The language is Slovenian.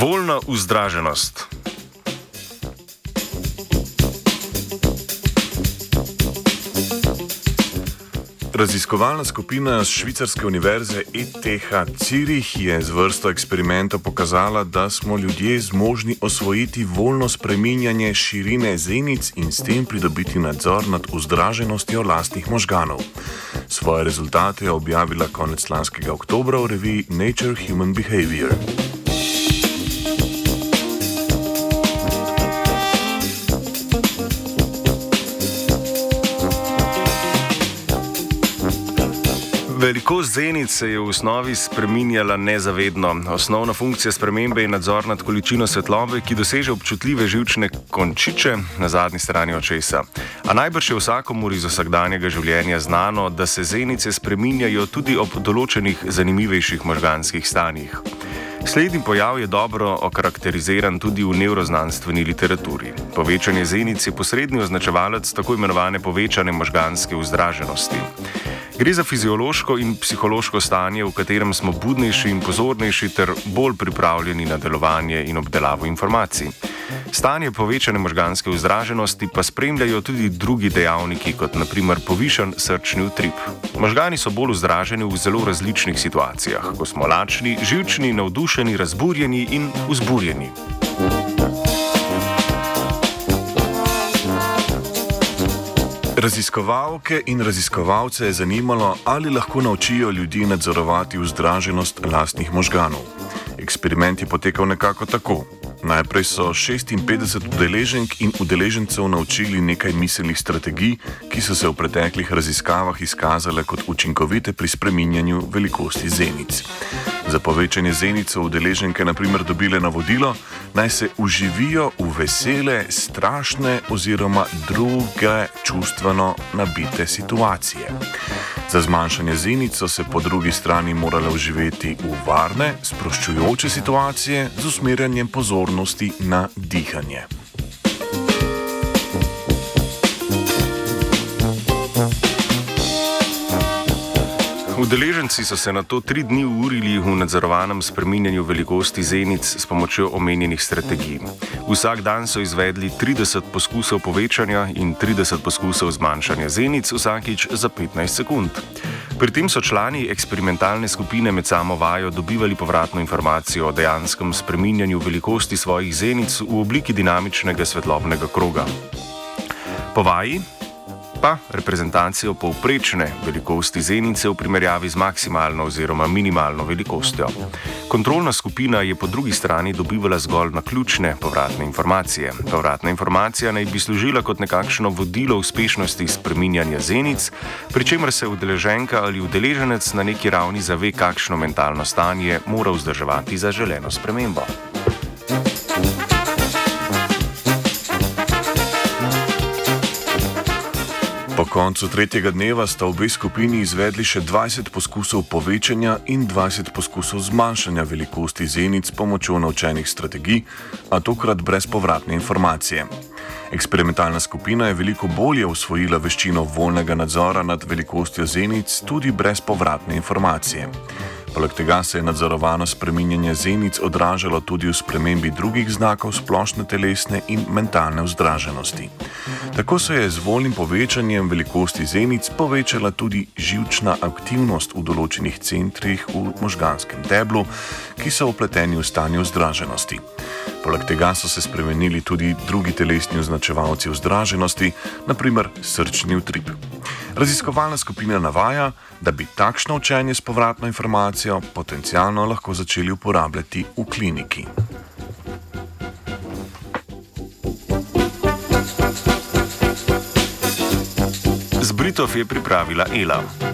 Voljna vzdraženost. Raziskovalna skupina z švicarske univerze ETH Zürich je z vrsto eksperimentov pokazala, da smo ljudje zmožni osvojiti voljno spreminjanje širine zenic in s tem pridobiti nadzor nad vzdraženostjo lastnih možganov. Svoje rezultate je objavila konec lanskega oktobra v reviji Nature Human Behavior. Velikost zenic se je v osnovi spreminjala nezavedno. Osnovna funkcija spremembe je nadzor nad količino svetlobe, ki doseže občutljive žilčne končiče na zadnji strani očesa. A najbrž je vsakomur iz vsakdanjega življenja znano, da se zenice spreminjajo tudi ob določenih zanimivejših možganskih stanjih. Slednji pojav je dobro okarakteriziran tudi v neuroznanstveni literaturi. Povečanje zenic je posredni označevalec tako imenovane povečane možganske vzdraženosti. Gre za fiziološko in psihološko stanje, v katerem smo budnejši in pozornejši ter bolj pripravljeni na delovanje in obdelavo informacij. Stanje povečane možganske vzdraženosti pa spremljajo tudi drugi dejavniki, kot naprimer povišen srčni utrip. Možgani so bolj vzdraženi v zelo različnih situacijah, ko smo lačni, živčni, navdušeni, razburjeni in vzburjeni. Raziskovalke in raziskovalce je zanimalo, ali lahko naučijo ljudi nadzorovati vzdraženost lastnih možganov. Eksperiment je potekal nekako tako. Najprej so 56 udeleženk in udeležencev naučili nekaj miselnih strategij, ki so se v preteklih raziskavah izkazale kot učinkovite pri spreminjanju velikosti zenic. Za povečanje zenic so udeleženke naprimer dobile navodilo, naj se uživijo v vesele, strašne oziroma druge čustveno nabite situacije. Za zmanjšanje zenic so se po drugi strani morale uživeti v varne, sproščujoče situacije z usmerjanjem pozornosti na dihanje. Udeleženci so se na to tri dni urili v nadzorovanem spreminjanju velikosti zenic s pomočjo omenjenih strategij. Vsak dan so izvedli 30 poskusov povečanja in 30 poskusov zmanjšanja zenic, vsakič za 15 sekund. Pri tem so člani eksperimentalne skupine med samo vajo dobivali povratno informacijo o dejanskem spreminjanju velikosti svojih zenic v obliki dinamičnega svetlobnega kroga. Po vaji pa reprezentacijo povprečne velikosti zenice v primerjavi z maksimalno oziroma minimalno velikostjo. Kontrolna skupina je po drugi strani dobivala zgolj na ključne povratne informacije. Povratna informacija naj bi služila kot nekakšno vodilo uspešnosti spreminjanja zenic, pri čemer se udeleženka ali udeleženec na neki ravni zave, kakšno mentalno stanje mora vzdrževati za želeno spremembo. Koncu tretjega dneva sta obe skupini izvedli še 20 poskusov povečanja in 20 poskusov zmanjšanja velikosti zenic s pomočjo naučenih strategij, a tokrat brez povratne informacije. Eksperimentalna skupina je veliko bolje usvojila veščino voljnega nadzora nad velikostjo zenic tudi brez povratne informacije. Poleg tega se je nadzorovano spreminjanje zenic odražalo tudi v spremembi drugih znakov splošne telesne in mentalne vzdraženosti. Tako se je z voljnim povečanjem velikosti zenic povečala tudi živčna aktivnost v določenih centrih v možganskem deblu, ki so upleteni v stanje vzdraženosti. Poleg tega so se spremenili tudi drugi telesni označevalci vzdraženosti, naprimer srčni utrip. Raziskovalna skupina navaja, da bi takšno učenje s povratno informacijo potencialno lahko začeli uporabljati v kliniki. Z Britov je pripravila Ela.